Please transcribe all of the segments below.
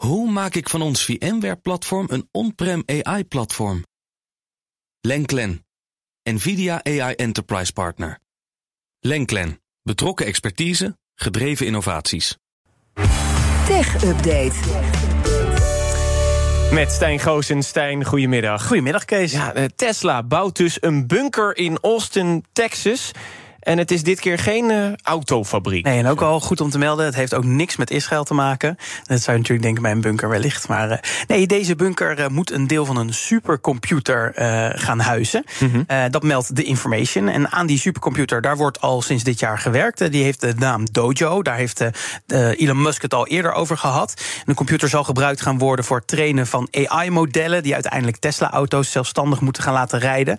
Hoe maak ik van ons VMware-platform een on-prem AI-platform? Lenklen, NVIDIA AI Enterprise Partner. Lenklen, betrokken expertise, gedreven innovaties. Tech Update. Met Stijn Goosen. Stijn, goedemiddag. Goedemiddag, Kees. Ja, eh, Tesla bouwt dus een bunker in Austin, Texas. En het is dit keer geen uh, autofabriek. Nee, en ook wel goed om te melden, het heeft ook niks met Israël te maken. Dat zou je natuurlijk denken bij een bunker wellicht. Maar uh, nee, deze bunker uh, moet een deel van een supercomputer gaan huizen. Mm -hmm. dat meldt de Information. En aan die supercomputer, daar wordt al sinds dit jaar gewerkt. die heeft de naam Dojo. Daar heeft Elon Musk het al eerder over gehad. En de computer zal gebruikt gaan worden voor het trainen van AI-modellen... die uiteindelijk Tesla-auto's zelfstandig moeten gaan laten rijden.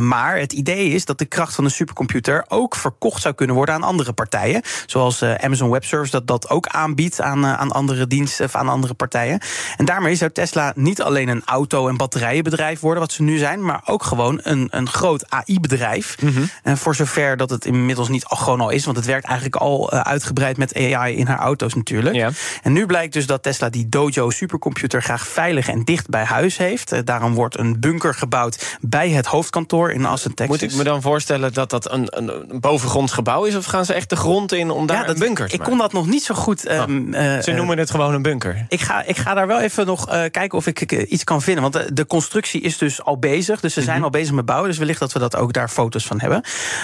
maar het idee is dat de kracht van een supercomputer ook verkocht zou kunnen worden aan andere partijen. Zoals uh, Amazon Web Services dat dat ook aanbiedt aan, uh, aan andere diensten of aan andere partijen. En daarmee zou Tesla niet alleen een auto- en batterijenbedrijf worden, wat ze nu zijn, maar ook gewoon een, een groot AI-bedrijf. Mm -hmm. En voor zover dat het inmiddels niet al gewoon al is, want het werkt eigenlijk al uh, uitgebreid met AI in haar auto's natuurlijk. Ja. En nu blijkt dus dat Tesla die Dojo supercomputer graag veilig en dicht bij huis heeft. daarom wordt een bunker gebouwd bij het hoofdkantoor in Austin, Texas. Moet ik me dan voorstellen dat dat een, een een bovengronds gebouw is? Of gaan ze echt de grond in om daar ja, dat, een bunker te Ik kon dat nog niet zo goed... Oh. Um, uh, ze noemen het gewoon een bunker. Ik ga, ik ga daar wel even nog uh, kijken of ik uh, iets kan vinden. Want de, de, constructie is dus al bezig. Dus ze zijn mm -hmm. al bezig met bouwen. Dus wellicht dat we dat ook daar foto's van hebben.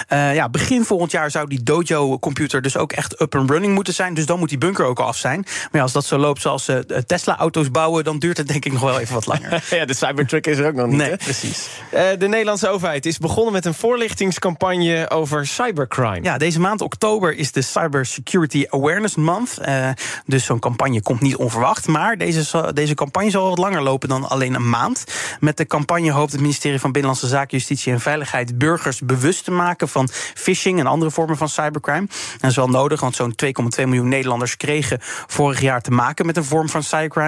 ja, begin volgend jaar zou die Dojo-computer dus ook echt up and running moeten zijn. Dus dan moet die bunker ook al af zijn. Maar ja, als dat zo loopt zoals ze Tesla-auto's bouwen... dan duurt het denk ik nog wel even wat langer. ja, de Cybertruck is er ook nog niet, Nee, hè? precies. de Nederlandse overheid is begonnen met een voorlichtingscampagne over cybercrime. Ja, deze maand oktober is de Cyber Security Awareness Month. Uh, dus zo'n campagne komt niet onverwacht. Maar deze, deze campagne zal wat langer lopen dan alleen een maand. Met de campagne hoopt het ministerie van Binnenlandse Zaken, Justitie en Veiligheid burgers bewust te maken van phishing en andere vormen van cybercrime. Dat is wel nodig, want zo'n 2,2 miljoen Nederlanders kregen vorig jaar te maken met een vorm van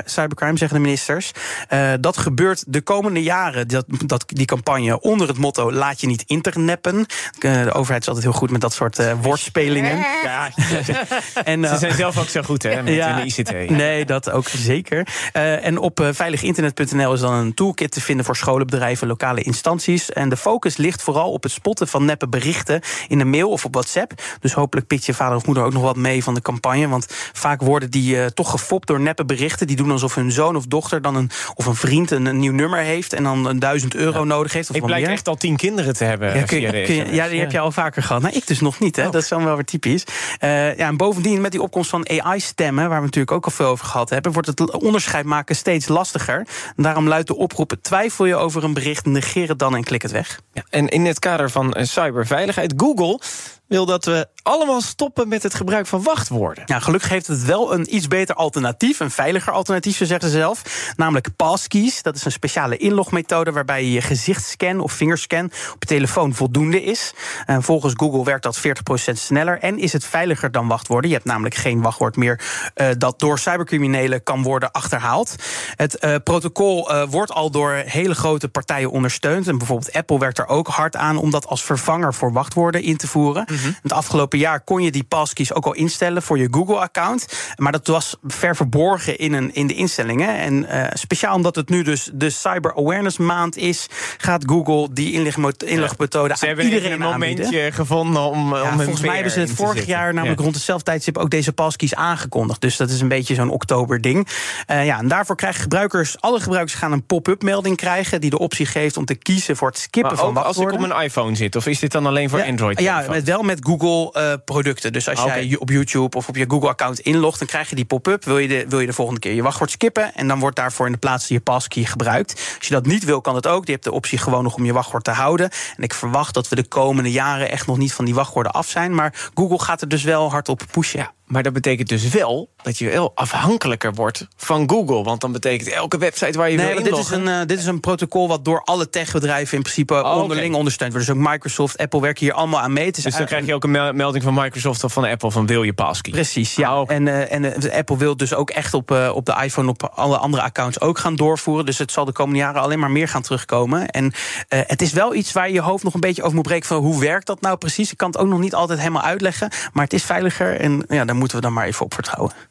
cybercrime, zeggen de ministers. Uh, dat gebeurt de komende jaren, dat, dat, die campagne onder het motto laat je niet interneppen. Uh, de overheid is altijd heel goed met dat soort uh, woordspelingen. Ja, en, uh, Ze zijn zelf ook zo goed, hè, met ja, de ICT. Nee, dat ook zeker. Uh, en op veiliginternet.nl is dan een toolkit te vinden voor scholen, bedrijven, lokale instanties. En de focus ligt vooral op het spotten van neppe berichten in de mail of op WhatsApp. Dus hopelijk pikt je vader of moeder ook nog wat mee van de campagne. Want vaak worden die toch gefopt door neppe berichten. Die doen alsof hun zoon of dochter dan een, of een vriend een, een nieuw nummer heeft en dan een duizend euro ja. nodig heeft. Of Ik blijk echt al tien kinderen te hebben. Ja, kun je, kun je, ja die heb je al vaker gehad. Nou, ik dus nog niet, hè. Oh. Dat is dan wel weer typisch. Uh, ja, en bovendien, met die opkomst van AI-stemmen, waar we natuurlijk ook al veel over gehad hebben, wordt het onderscheid maken steeds lastiger. En daarom luidt de oproep: twijfel je over een bericht, negeer het dan en klik het weg. Ja, en in het kader van cyberveiligheid, Google wil dat we allemaal stoppen met het gebruik van wachtwoorden. Ja, gelukkig heeft het wel een iets beter alternatief, een veiliger alternatief, zo zeggen ze zelf. Namelijk passkeys. Dat is een speciale inlogmethode waarbij je gezichtsscan of vingerscan op je telefoon voldoende is. En volgens Google werkt dat 40% sneller en is het veiliger dan wachtwoorden. Je hebt namelijk geen wachtwoord meer uh, dat door cybercriminelen kan worden achterhaald. Het uh, protocol uh, wordt al door hele grote partijen ondersteund. En bijvoorbeeld Apple werkt er ook hard aan om dat als vervanger voor wachtwoorden in te voeren. Mm -hmm. Het afgelopen jaar kon je die passkeys ook al instellen voor je Google-account. Maar dat was ver verborgen in, een, in de instellingen. En uh, speciaal omdat het nu dus de Cyber Awareness Maand is, gaat Google die inlegmethode ja. Ze aan hebben iedereen een aanbieden. momentje gevonden om, ja, om Volgens mij hebben ze het vorig jaar, namelijk ja. rond hetzelfde tijdstip, ook deze passkeys aangekondigd. Dus dat is een beetje zo'n oktober-ding. Uh, ja, en daarvoor krijgen gebruikers, alle gebruikers gaan een pop-up melding krijgen die de optie geeft om te kiezen voor het skippen maar van wachtwoorden. Als ik op een iPhone zit, of is dit dan alleen voor Android? Ja, met, wel met Google uh, producten. Dus als Ah, jij op YouTube of op je Google-account inlogt, dan krijg je die pop-up. Wil je, de, wil je de volgende keer je wachtwoord skippen? En dan wordt daarvoor in de plaats je passkey gebruikt. Als je dat niet wil, kan het ook. Je hebt de optie gewoon nog om je wachtwoord te houden. En ik verwacht dat we de komende jaren echt nog niet van die wachtwoorden af zijn. Maar Google gaat er dus wel hard op pushen. Ja. Maar dat betekent dus wel dat je wel afhankelijker wordt van Google. Want dan betekent elke website waar je nee, wil dit is, inloggen... een, uh, dit is een protocol wat door alle techbedrijven in principe oh, onderling okay. ondersteund wordt. Dus ook Microsoft, Apple werken hier allemaal aan mee. Het is dus dan krijg je ook een melding van Microsoft of van Apple van wil je passkey. Precies, ja. Oh. En, uh, en uh, Apple wil dus ook echt op, uh, op de iPhone op alle andere accounts ook gaan doorvoeren. Dus het zal de komende jaren alleen maar meer gaan terugkomen. En uh, het is wel iets waar je je hoofd nog een beetje over moet breken van hoe werkt dat nou precies. Ik kan het ook nog niet altijd helemaal uitleggen. Maar het is veiliger en ja, daar moeten we dan maar even op vertrouwen.